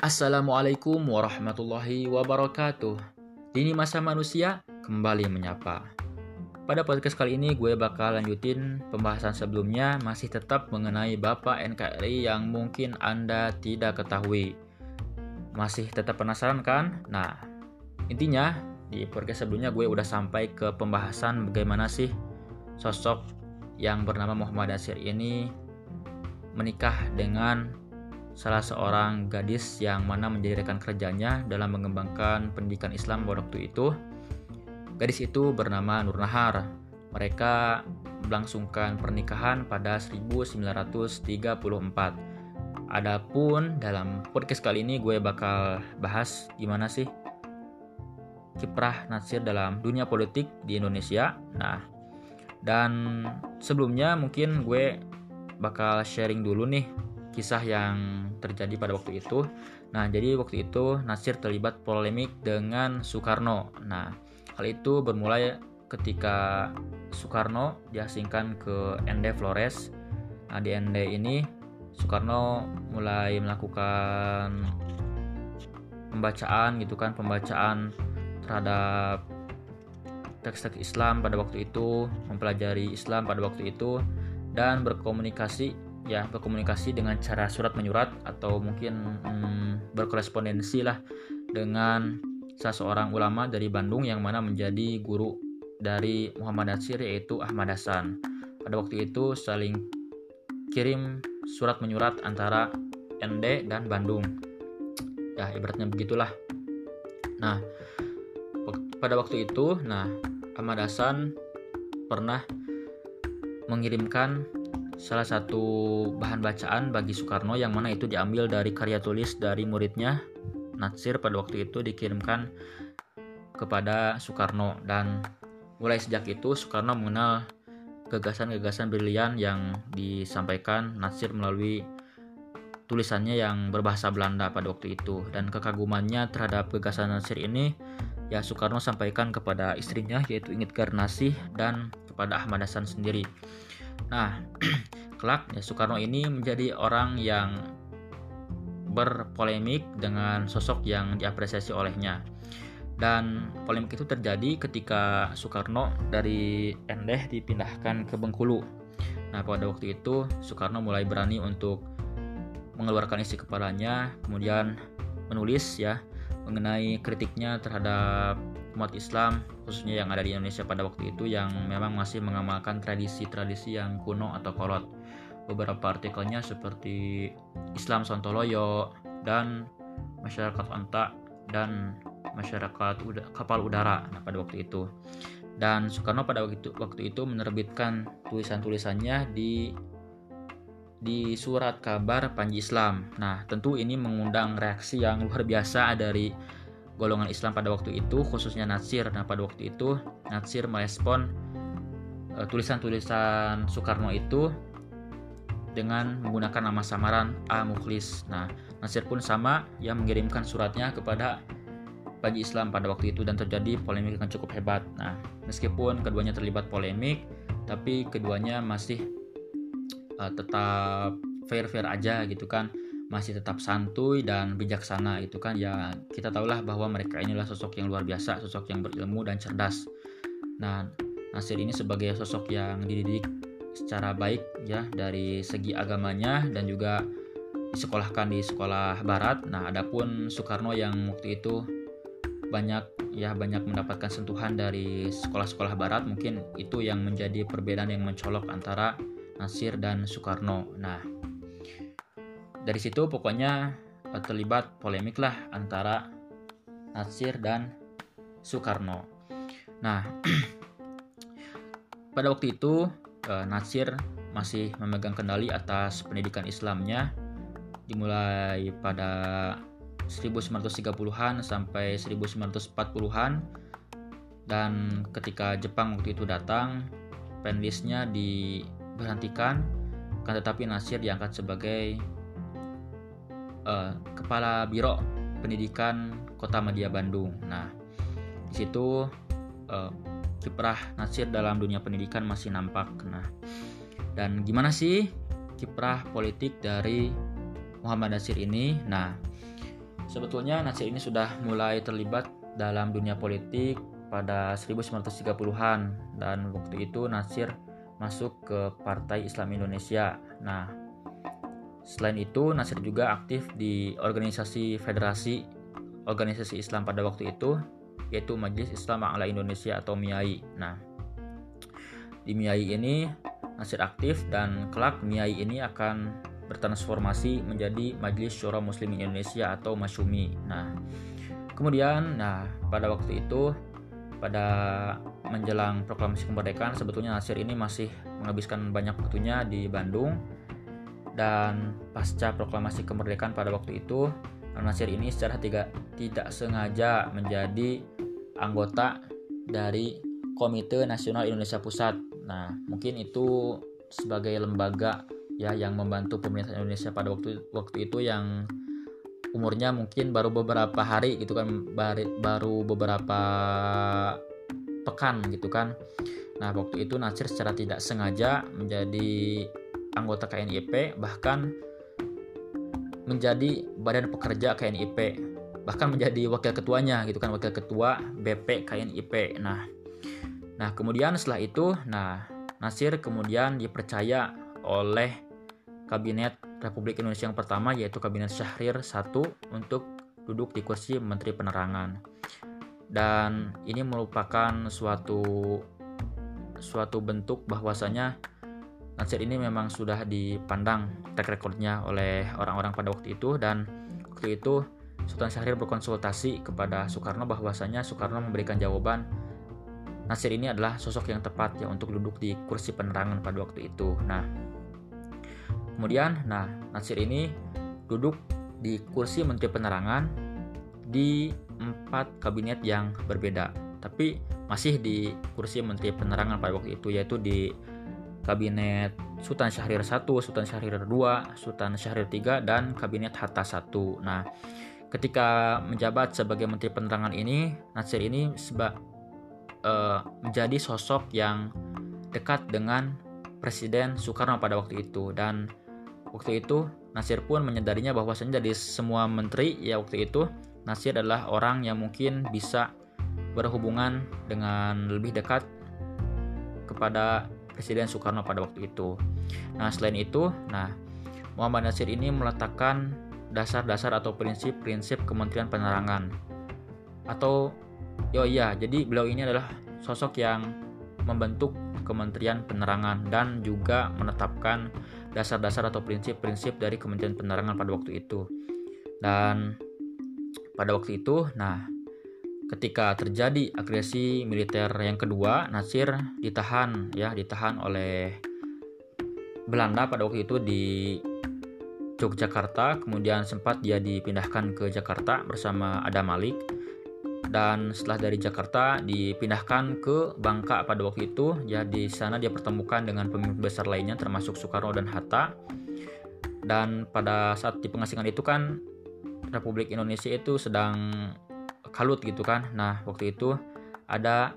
Assalamualaikum warahmatullahi wabarakatuh. Ini masa manusia kembali menyapa. Pada podcast kali ini gue bakal lanjutin pembahasan sebelumnya masih tetap mengenai Bapak NKRI yang mungkin Anda tidak ketahui. Masih tetap penasaran kan? Nah, intinya di podcast sebelumnya gue udah sampai ke pembahasan bagaimana sih sosok yang bernama Muhammad Nasir ini menikah dengan salah seorang gadis yang mana menjadi rekan kerjanya dalam mengembangkan pendidikan Islam pada waktu itu. Gadis itu bernama Nur Nahar. Mereka melangsungkan pernikahan pada 1934. Adapun dalam podcast kali ini gue bakal bahas gimana sih kiprah Nasir dalam dunia politik di Indonesia. Nah, dan sebelumnya mungkin gue bakal sharing dulu nih kisah yang terjadi pada waktu itu. Nah, jadi waktu itu Nasir terlibat polemik dengan Soekarno. Nah, hal itu bermula ketika Soekarno diasingkan ke ND Flores. Nah, di ND ini Soekarno mulai melakukan pembacaan gitu kan, pembacaan terhadap teks-teks Islam pada waktu itu, mempelajari Islam pada waktu itu dan berkomunikasi ya berkomunikasi dengan cara surat menyurat atau mungkin hmm, berkorespondensi lah dengan seseorang ulama dari Bandung yang mana menjadi guru dari Muhammad Nasir yaitu Ahmad Hasan. Pada waktu itu saling kirim surat menyurat antara ND dan Bandung. Ya ibaratnya begitulah. Nah pada waktu itu, nah Ahmad Hasan pernah mengirimkan salah satu bahan bacaan bagi Soekarno yang mana itu diambil dari karya tulis dari muridnya Natsir pada waktu itu dikirimkan kepada Soekarno dan mulai sejak itu Soekarno mengenal gagasan-gagasan brilian yang disampaikan Natsir melalui tulisannya yang berbahasa Belanda pada waktu itu dan kekagumannya terhadap gagasan Natsir ini ya Soekarno sampaikan kepada istrinya yaitu Ingit Garnasih dan kepada Ahmad Hasan sendiri. Nah, kelak ya Soekarno ini menjadi orang yang berpolemik dengan sosok yang diapresiasi olehnya. Dan polemik itu terjadi ketika Soekarno dari Endeh dipindahkan ke Bengkulu. Nah, pada waktu itu Soekarno mulai berani untuk mengeluarkan isi kepalanya, kemudian menulis ya mengenai kritiknya terhadap umat Islam khususnya yang ada di Indonesia pada waktu itu yang memang masih mengamalkan tradisi-tradisi yang kuno atau kolot. Beberapa artikelnya seperti Islam Sontoloyo dan masyarakat ontak dan masyarakat kapal udara nah, pada waktu itu. Dan Soekarno pada waktu itu, waktu itu menerbitkan tulisan-tulisannya di di surat kabar Panji Islam. Nah, tentu ini mengundang reaksi yang luar biasa dari golongan Islam pada waktu itu khususnya Natsir. Nah pada waktu itu Natsir merespon eh, tulisan-tulisan Soekarno itu dengan menggunakan nama samaran A Mukhlis. Nah Natsir pun sama yang mengirimkan suratnya kepada bagi Islam pada waktu itu dan terjadi polemik yang cukup hebat. Nah meskipun keduanya terlibat polemik, tapi keduanya masih uh, tetap fair-fair aja gitu kan masih tetap santuy dan bijaksana itu kan ya kita tahulah bahwa mereka inilah sosok yang luar biasa sosok yang berilmu dan cerdas. Nah Nasir ini sebagai sosok yang dididik secara baik ya dari segi agamanya dan juga disekolahkan di sekolah barat. Nah adapun Soekarno yang waktu itu banyak ya banyak mendapatkan sentuhan dari sekolah-sekolah barat mungkin itu yang menjadi perbedaan yang mencolok antara Nasir dan Soekarno. Nah dari situ pokoknya eh, terlibat polemik lah antara Nasir dan Soekarno. Nah, pada waktu itu eh, Nasir masih memegang kendali atas pendidikan Islamnya. Dimulai pada 1930-an sampai 1940-an dan ketika Jepang waktu itu datang penlisnya diberhentikan. Kan tetapi Nasir diangkat sebagai uh, kepala biro pendidikan Kota Media Bandung. Nah, di situ uh, kiprah Nasir dalam dunia pendidikan masih nampak. Nah, dan gimana sih kiprah politik dari Muhammad Nasir ini? Nah, Sebetulnya Nasir ini sudah mulai terlibat dalam dunia politik pada 1930-an dan waktu itu Nasir masuk ke Partai Islam Indonesia. Nah, selain itu Nasir juga aktif di organisasi federasi organisasi Islam pada waktu itu yaitu Majelis Islam A'la Indonesia atau MIAI. Nah, di MIAI ini Nasir aktif dan kelak MIAI ini akan bertransformasi menjadi Majelis Syura Muslim Indonesia atau Masyumi. Nah, kemudian nah pada waktu itu pada menjelang proklamasi kemerdekaan sebetulnya Nasir ini masih menghabiskan banyak waktunya di Bandung dan pasca proklamasi kemerdekaan pada waktu itu Nasir ini secara tidak tidak sengaja menjadi anggota dari Komite Nasional Indonesia Pusat. Nah, mungkin itu sebagai lembaga ya yang membantu pemerintah Indonesia pada waktu waktu itu yang umurnya mungkin baru beberapa hari gitu kan baru beberapa pekan gitu kan nah waktu itu Nasir secara tidak sengaja menjadi anggota KNIP bahkan menjadi badan pekerja KNIP bahkan menjadi wakil ketuanya gitu kan wakil ketua BP KNIP nah nah kemudian setelah itu nah Nasir kemudian dipercaya oleh Kabinet Republik Indonesia yang pertama yaitu Kabinet Syahrir I untuk duduk di kursi Menteri Penerangan. Dan ini merupakan suatu suatu bentuk bahwasanya Nasir ini memang sudah dipandang track recordnya oleh orang-orang pada waktu itu dan waktu itu Sultan Syahrir berkonsultasi kepada Soekarno bahwasanya Soekarno memberikan jawaban Nasir ini adalah sosok yang tepat ya untuk duduk di kursi penerangan pada waktu itu. Nah, Kemudian, nah Nasir ini duduk di kursi Menteri Penerangan di empat kabinet yang berbeda, tapi masih di kursi Menteri Penerangan pada waktu itu yaitu di kabinet Sultan Syahrir I, Sultan Syahrir II, Sultan Syahrir III, dan kabinet Hatta I. Nah, ketika menjabat sebagai Menteri Penerangan ini, Nasir ini seba, uh, menjadi sosok yang dekat dengan Presiden Soekarno pada waktu itu dan Waktu itu, Nasir pun menyadarinya bahwasanya dari semua menteri ya waktu itu Nasir adalah orang yang mungkin bisa berhubungan dengan lebih dekat kepada Presiden Soekarno pada waktu itu. Nah, selain itu, nah Muhammad Nasir ini meletakkan dasar-dasar atau prinsip-prinsip Kementerian Penerangan. Atau oh iya, jadi beliau ini adalah sosok yang membentuk Kementerian Penerangan dan juga menetapkan dasar-dasar atau prinsip-prinsip dari Kementerian Penerangan pada waktu itu. Dan pada waktu itu, nah, ketika terjadi agresi militer yang kedua, Nasir ditahan ya, ditahan oleh Belanda pada waktu itu di Yogyakarta, kemudian sempat dia dipindahkan ke Jakarta bersama Adam Malik. Dan setelah dari Jakarta dipindahkan ke Bangka pada waktu itu. Ya di sana dia pertemukan dengan pemimpin besar lainnya termasuk Soekarno dan Hatta. Dan pada saat di pengasingan itu kan Republik Indonesia itu sedang kalut gitu kan nah waktu itu ada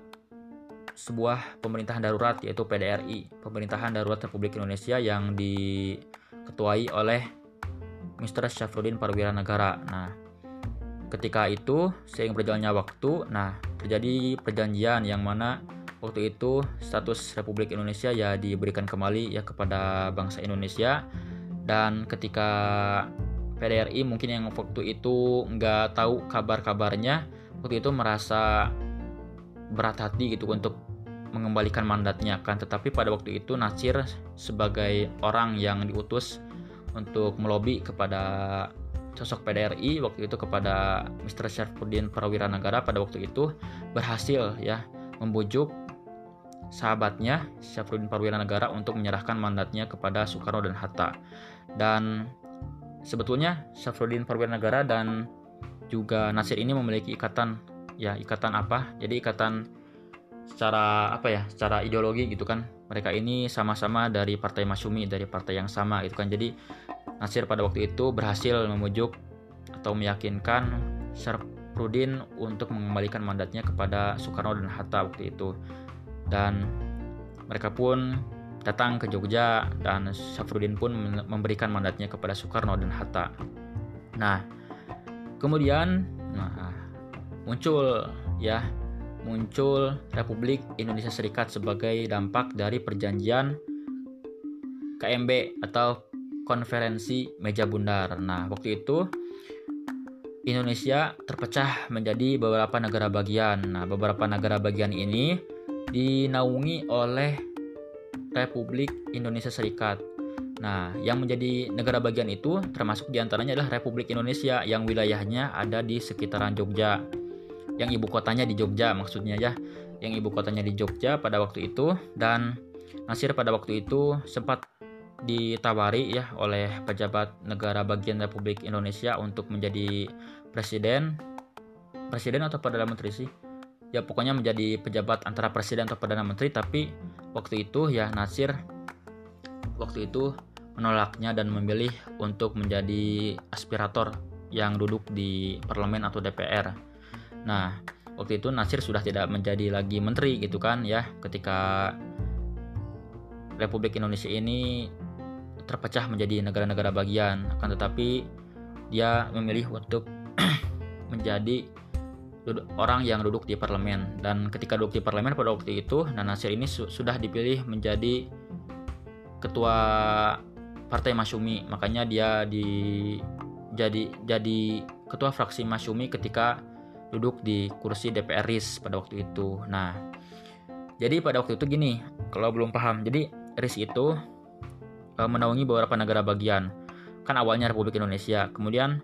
sebuah pemerintahan darurat yaitu PDRI pemerintahan darurat Republik Indonesia yang diketuai oleh Mr. Syafruddin Parwira Negara nah Ketika itu, seiring berjalannya waktu, nah terjadi perjanjian yang mana waktu itu status Republik Indonesia ya diberikan kembali ya kepada bangsa Indonesia dan ketika PDRI mungkin yang waktu itu nggak tahu kabar-kabarnya waktu itu merasa berat hati gitu untuk mengembalikan mandatnya kan tetapi pada waktu itu Nasir sebagai orang yang diutus untuk melobi kepada sosok PDRI waktu itu kepada Mr. Syarfuddin Prawira Negara pada waktu itu berhasil ya membujuk sahabatnya Syafruddin Prawira Negara untuk menyerahkan mandatnya kepada Soekarno dan Hatta. Dan sebetulnya Syafruddin Negara dan juga Nasir ini memiliki ikatan ya ikatan apa? Jadi ikatan secara apa ya? Secara ideologi gitu kan. Mereka ini sama-sama dari Partai Masyumi, dari partai yang sama gitu kan. Jadi Nasir pada waktu itu berhasil memujuk atau meyakinkan Syarifudin untuk mengembalikan mandatnya kepada Soekarno dan Hatta waktu itu. Dan mereka pun datang ke Jogja dan Syafruddin pun memberikan mandatnya kepada Soekarno dan Hatta. Nah, kemudian nah muncul ya muncul Republik Indonesia Serikat sebagai dampak dari perjanjian KMB atau konferensi meja bundar. Nah, waktu itu Indonesia terpecah menjadi beberapa negara bagian. Nah, beberapa negara bagian ini dinaungi oleh Republik Indonesia Serikat. Nah, yang menjadi negara bagian itu termasuk di antaranya adalah Republik Indonesia yang wilayahnya ada di sekitaran Jogja. Yang ibu kotanya di Jogja maksudnya ya. Yang ibu kotanya di Jogja pada waktu itu dan Nasir pada waktu itu sempat ditawari ya oleh pejabat negara bagian Republik Indonesia untuk menjadi presiden presiden atau perdana menteri sih ya pokoknya menjadi pejabat antara presiden atau perdana menteri tapi waktu itu ya Nasir waktu itu menolaknya dan memilih untuk menjadi aspirator yang duduk di parlemen atau DPR. Nah, waktu itu Nasir sudah tidak menjadi lagi menteri gitu kan ya ketika Republik Indonesia ini terpecah menjadi negara-negara bagian akan tetapi dia memilih untuk menjadi orang yang duduk di parlemen. Dan ketika duduk di parlemen pada waktu itu Nasir ini su sudah dipilih menjadi ketua partai Masyumi makanya dia di jadi jadi ketua fraksi Masyumi ketika duduk di kursi DPR RIS pada waktu itu. Nah jadi pada waktu itu gini kalau belum paham. Jadi RIS itu uh, menaungi beberapa negara bagian. Kan awalnya Republik Indonesia, kemudian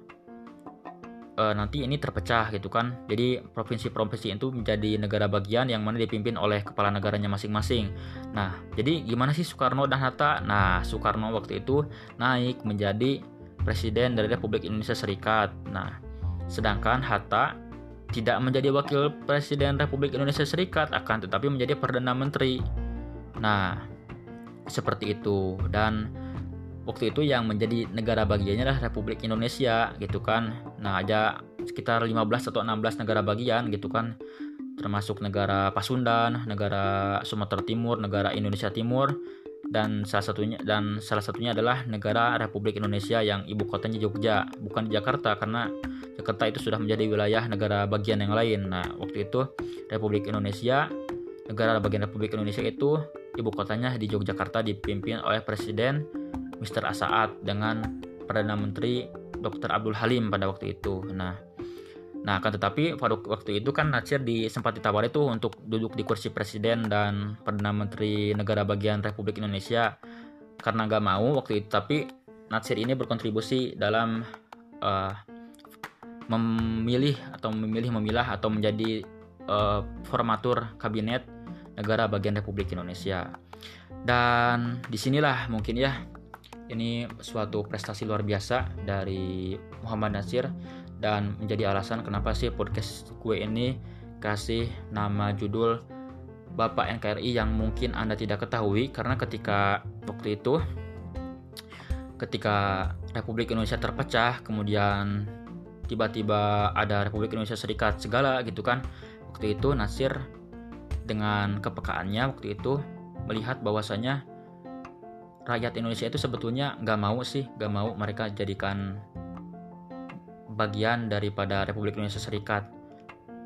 uh, nanti ini terpecah gitu kan. Jadi provinsi-provinsi itu menjadi negara bagian yang mana dipimpin oleh kepala negaranya masing-masing. Nah, jadi gimana sih Soekarno dan Hatta? Nah, Soekarno waktu itu naik menjadi presiden dari Republik Indonesia Serikat. Nah, sedangkan Hatta tidak menjadi wakil presiden Republik Indonesia Serikat akan tetapi menjadi perdana menteri. Nah, seperti itu dan waktu itu yang menjadi negara bagiannya adalah Republik Indonesia gitu kan nah ada sekitar 15 atau 16 negara bagian gitu kan termasuk negara Pasundan, negara Sumatera Timur, negara Indonesia Timur dan salah satunya dan salah satunya adalah negara Republik Indonesia yang ibu kotanya Jogja, bukan Jakarta karena Jakarta itu sudah menjadi wilayah negara bagian yang lain. Nah, waktu itu Republik Indonesia, negara bagian Republik Indonesia itu ibu kotanya di Yogyakarta dipimpin oleh Presiden Mr. Asaat dengan Perdana Menteri Dr. Abdul Halim pada waktu itu. Nah, nah kan tetapi pada waktu itu kan Nasir di, sempat ditawari tuh untuk duduk di kursi presiden dan Perdana Menteri negara bagian Republik Indonesia karena nggak mau waktu itu. Tapi Nasir ini berkontribusi dalam uh, memilih atau memilih memilah atau menjadi uh, formatur kabinet negara bagian Republik Indonesia. Dan di sinilah mungkin ya ini suatu prestasi luar biasa dari Muhammad Nasir dan menjadi alasan kenapa sih podcast gue ini kasih nama judul Bapak NKRI yang mungkin Anda tidak ketahui karena ketika waktu itu ketika Republik Indonesia terpecah kemudian tiba-tiba ada Republik Indonesia Serikat segala gitu kan waktu itu Nasir dengan kepekaannya waktu itu melihat bahwasanya rakyat Indonesia itu sebetulnya nggak mau sih nggak mau mereka jadikan bagian daripada Republik Indonesia Serikat.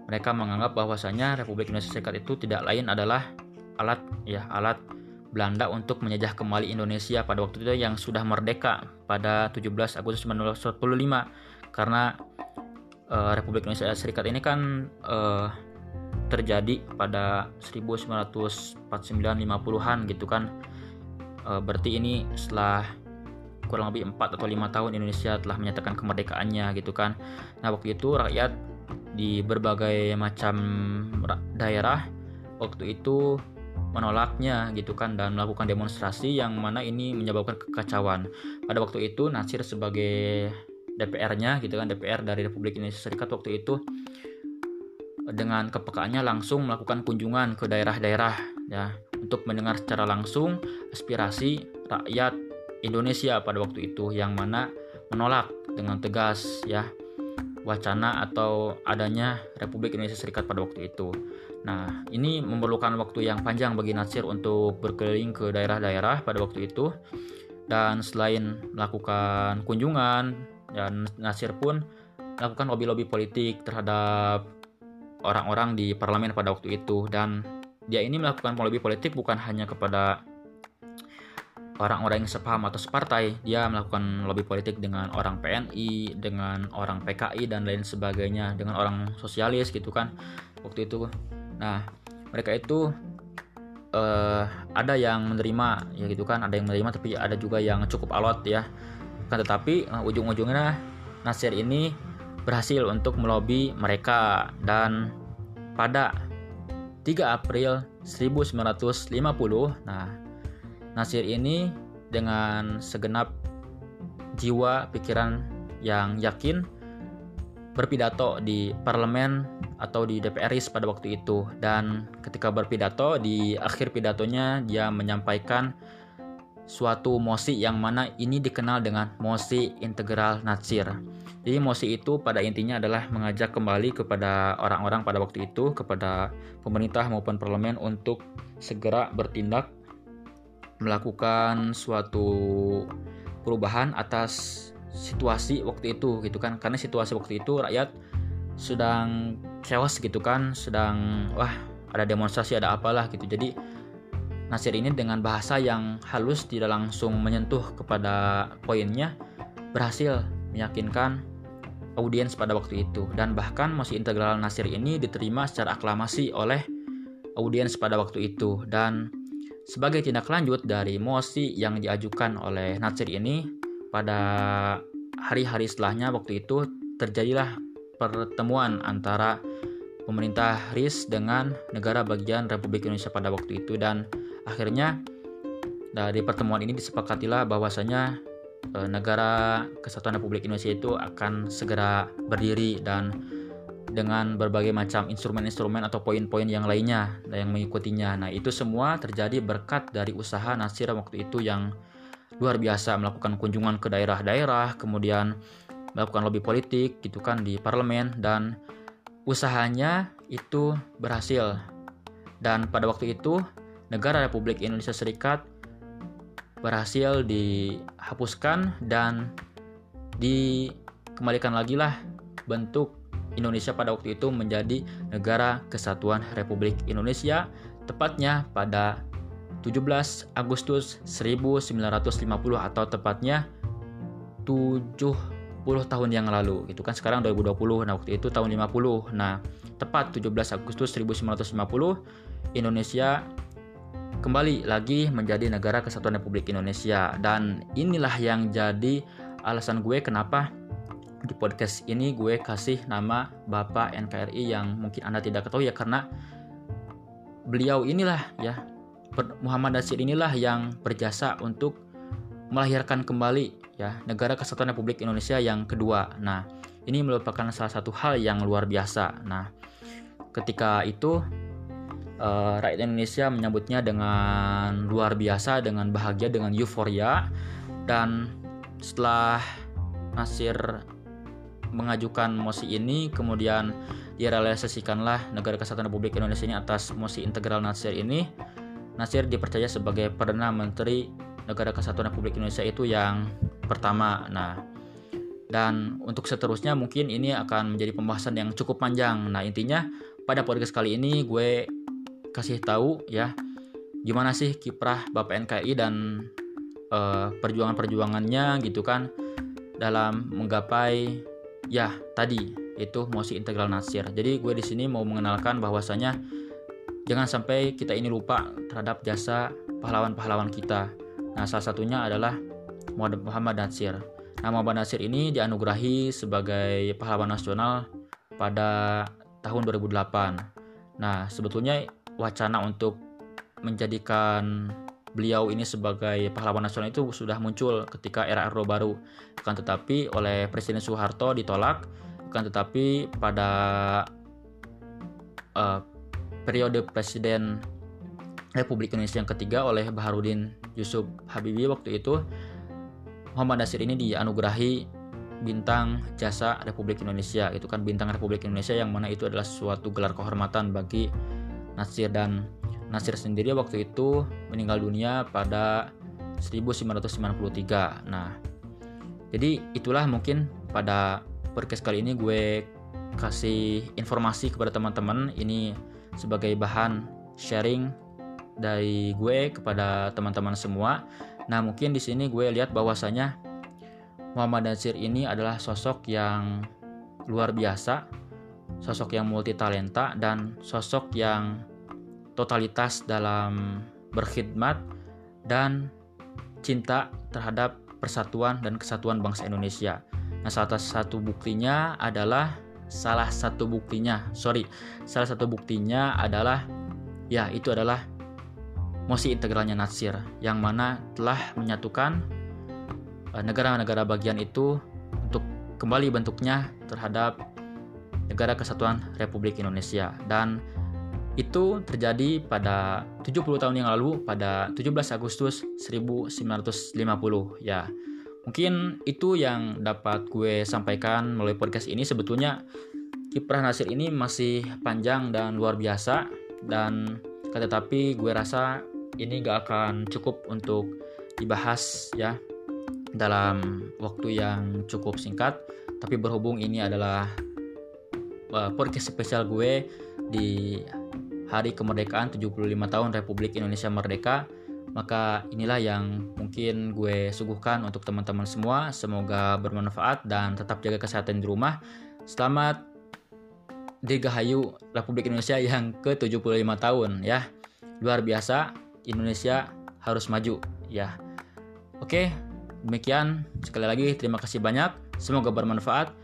Mereka menganggap bahwasanya Republik Indonesia Serikat itu tidak lain adalah alat ya alat Belanda untuk menjajah kembali Indonesia pada waktu itu yang sudah merdeka pada 17 Agustus 1945 karena uh, Republik Indonesia Serikat ini kan uh, terjadi pada 1949-50-an gitu kan e, berarti ini setelah kurang lebih 4 atau 5 tahun Indonesia telah menyatakan kemerdekaannya gitu kan. Nah waktu itu rakyat di berbagai macam daerah waktu itu menolaknya gitu kan dan melakukan demonstrasi yang mana ini menyebabkan kekacauan. Pada waktu itu Nasir sebagai DPR-nya gitu kan DPR dari Republik Indonesia Serikat waktu itu dengan kepekaannya langsung melakukan kunjungan ke daerah-daerah ya untuk mendengar secara langsung aspirasi rakyat Indonesia pada waktu itu yang mana menolak dengan tegas ya wacana atau adanya Republik Indonesia Serikat pada waktu itu. Nah, ini memerlukan waktu yang panjang bagi Nasir untuk berkeliling ke daerah-daerah pada waktu itu. Dan selain melakukan kunjungan, dan Nasir pun melakukan lobby-lobby politik terhadap orang-orang di parlemen pada waktu itu dan dia ini melakukan lobby politik bukan hanya kepada orang-orang yang sepaham atau separtai. Dia melakukan lobby politik dengan orang PNI dengan orang PKI dan lain sebagainya dengan orang sosialis gitu kan waktu itu. Nah mereka itu uh, ada yang menerima ya gitu kan ada yang menerima tapi ada juga yang cukup alot ya. Kan tetapi uh, ujung-ujungnya Nasir ini berhasil untuk melobi mereka. Dan pada 3 April 1950 nah Nasir ini dengan segenap jiwa pikiran yang yakin berpidato di parlemen atau di DPRis pada waktu itu dan ketika berpidato di akhir pidatonya dia menyampaikan suatu mosi yang mana ini dikenal dengan mosi integral Nasir. Jadi mosi itu pada intinya adalah mengajak kembali kepada orang-orang pada waktu itu kepada pemerintah maupun parlemen untuk segera bertindak melakukan suatu perubahan atas situasi waktu itu gitu kan. Karena situasi waktu itu rakyat sedang chaos gitu kan sedang wah ada demonstrasi ada apalah gitu. Jadi Nasir ini dengan bahasa yang halus tidak langsung menyentuh kepada poinnya berhasil meyakinkan audiens pada waktu itu. Dan bahkan masih integral Nasir ini diterima secara aklamasi oleh audiens pada waktu itu. Dan sebagai tindak lanjut dari mosi yang diajukan oleh Nasir ini, pada hari-hari setelahnya waktu itu terjadilah pertemuan antara pemerintah RIS dengan negara bagian Republik Indonesia pada waktu itu. Dan akhirnya dari pertemuan ini disepakatilah bahwasanya negara Kesatuan Republik Indonesia itu akan segera berdiri dan dengan berbagai macam instrumen-instrumen atau poin-poin yang lainnya yang mengikutinya. Nah, itu semua terjadi berkat dari usaha Nasir waktu itu yang luar biasa melakukan kunjungan ke daerah-daerah, kemudian melakukan lobby politik gitu kan di parlemen dan usahanya itu berhasil. Dan pada waktu itu negara Republik Indonesia Serikat berhasil dihapuskan dan dikembalikan lagi lah bentuk Indonesia pada waktu itu menjadi negara kesatuan Republik Indonesia tepatnya pada 17 Agustus 1950 atau tepatnya 70 tahun yang lalu gitu kan? Sekarang 2020 nah waktu itu tahun 50 nah tepat 17 Agustus 1950 Indonesia kembali lagi menjadi negara kesatuan Republik Indonesia dan inilah yang jadi alasan gue kenapa di podcast ini gue kasih nama Bapak NKRI yang mungkin Anda tidak ketahui ya karena beliau inilah ya Muhammad Nasir inilah yang berjasa untuk melahirkan kembali ya negara kesatuan Republik Indonesia yang kedua. Nah, ini merupakan salah satu hal yang luar biasa. Nah, ketika itu uh, rakyat Indonesia menyambutnya dengan luar biasa, dengan bahagia, dengan euforia. Dan setelah Nasir mengajukan mosi ini kemudian direalisasikanlah negara kesatuan Republik Indonesia ini atas mosi integral Nasir ini. Nasir dipercaya sebagai Perdana Menteri negara kesatuan Republik Indonesia itu yang pertama. Nah dan untuk seterusnya mungkin ini akan menjadi pembahasan yang cukup panjang. Nah intinya pada podcast kali ini gue kasih tahu ya gimana sih kiprah Bapak NKI dan uh, perjuangan-perjuangannya gitu kan dalam menggapai ya tadi itu mosi integral nasir. Jadi gue di sini mau mengenalkan bahwasanya jangan sampai kita ini lupa terhadap jasa pahlawan-pahlawan kita. Nah, salah satunya adalah Muhammad Nasir. Nah, Muhammad Nasir ini dianugerahi sebagai pahlawan nasional pada tahun 2008. Nah, sebetulnya wacana untuk menjadikan beliau ini sebagai pahlawan nasional itu sudah muncul ketika era Orde Baru. Akan tetapi oleh Presiden Soeharto ditolak. Akan tetapi pada uh, periode Presiden Republik Indonesia yang ketiga oleh Baharudin Yusuf Habibie waktu itu Muhammad Nasir ini dianugerahi bintang jasa Republik Indonesia itu kan bintang Republik Indonesia yang mana itu adalah suatu gelar kehormatan bagi Nasir dan Nasir sendiri waktu itu meninggal dunia pada 1993. Nah, jadi itulah mungkin pada podcast kali ini gue kasih informasi kepada teman-teman ini sebagai bahan sharing dari gue kepada teman-teman semua. Nah, mungkin di sini gue lihat bahwasanya Muhammad Nasir ini adalah sosok yang luar biasa, sosok yang multi talenta dan sosok yang totalitas dalam berkhidmat dan cinta terhadap persatuan dan kesatuan bangsa Indonesia. Nah, salah satu buktinya adalah salah satu buktinya, sorry, salah satu buktinya adalah ya itu adalah mosi integralnya Nasir yang mana telah menyatukan eh, negara-negara bagian itu untuk kembali bentuknya terhadap negara kesatuan Republik Indonesia. Dan itu terjadi pada 70 tahun yang lalu pada 17 Agustus 1950 ya. Mungkin itu yang dapat gue sampaikan melalui podcast ini. Sebetulnya kiprah Nasir ini masih panjang dan luar biasa dan tetapi gue rasa ini gak akan cukup untuk dibahas ya dalam waktu yang cukup singkat. Tapi berhubung ini adalah podcast spesial gue di hari kemerdekaan 75 tahun Republik Indonesia Merdeka. Maka inilah yang mungkin gue suguhkan untuk teman-teman semua. Semoga bermanfaat dan tetap jaga kesehatan di rumah. Selamat Dirgahayu Republik Indonesia yang ke-75 tahun ya. Luar biasa Indonesia harus maju ya. Oke demikian. Sekali lagi terima kasih banyak. Semoga bermanfaat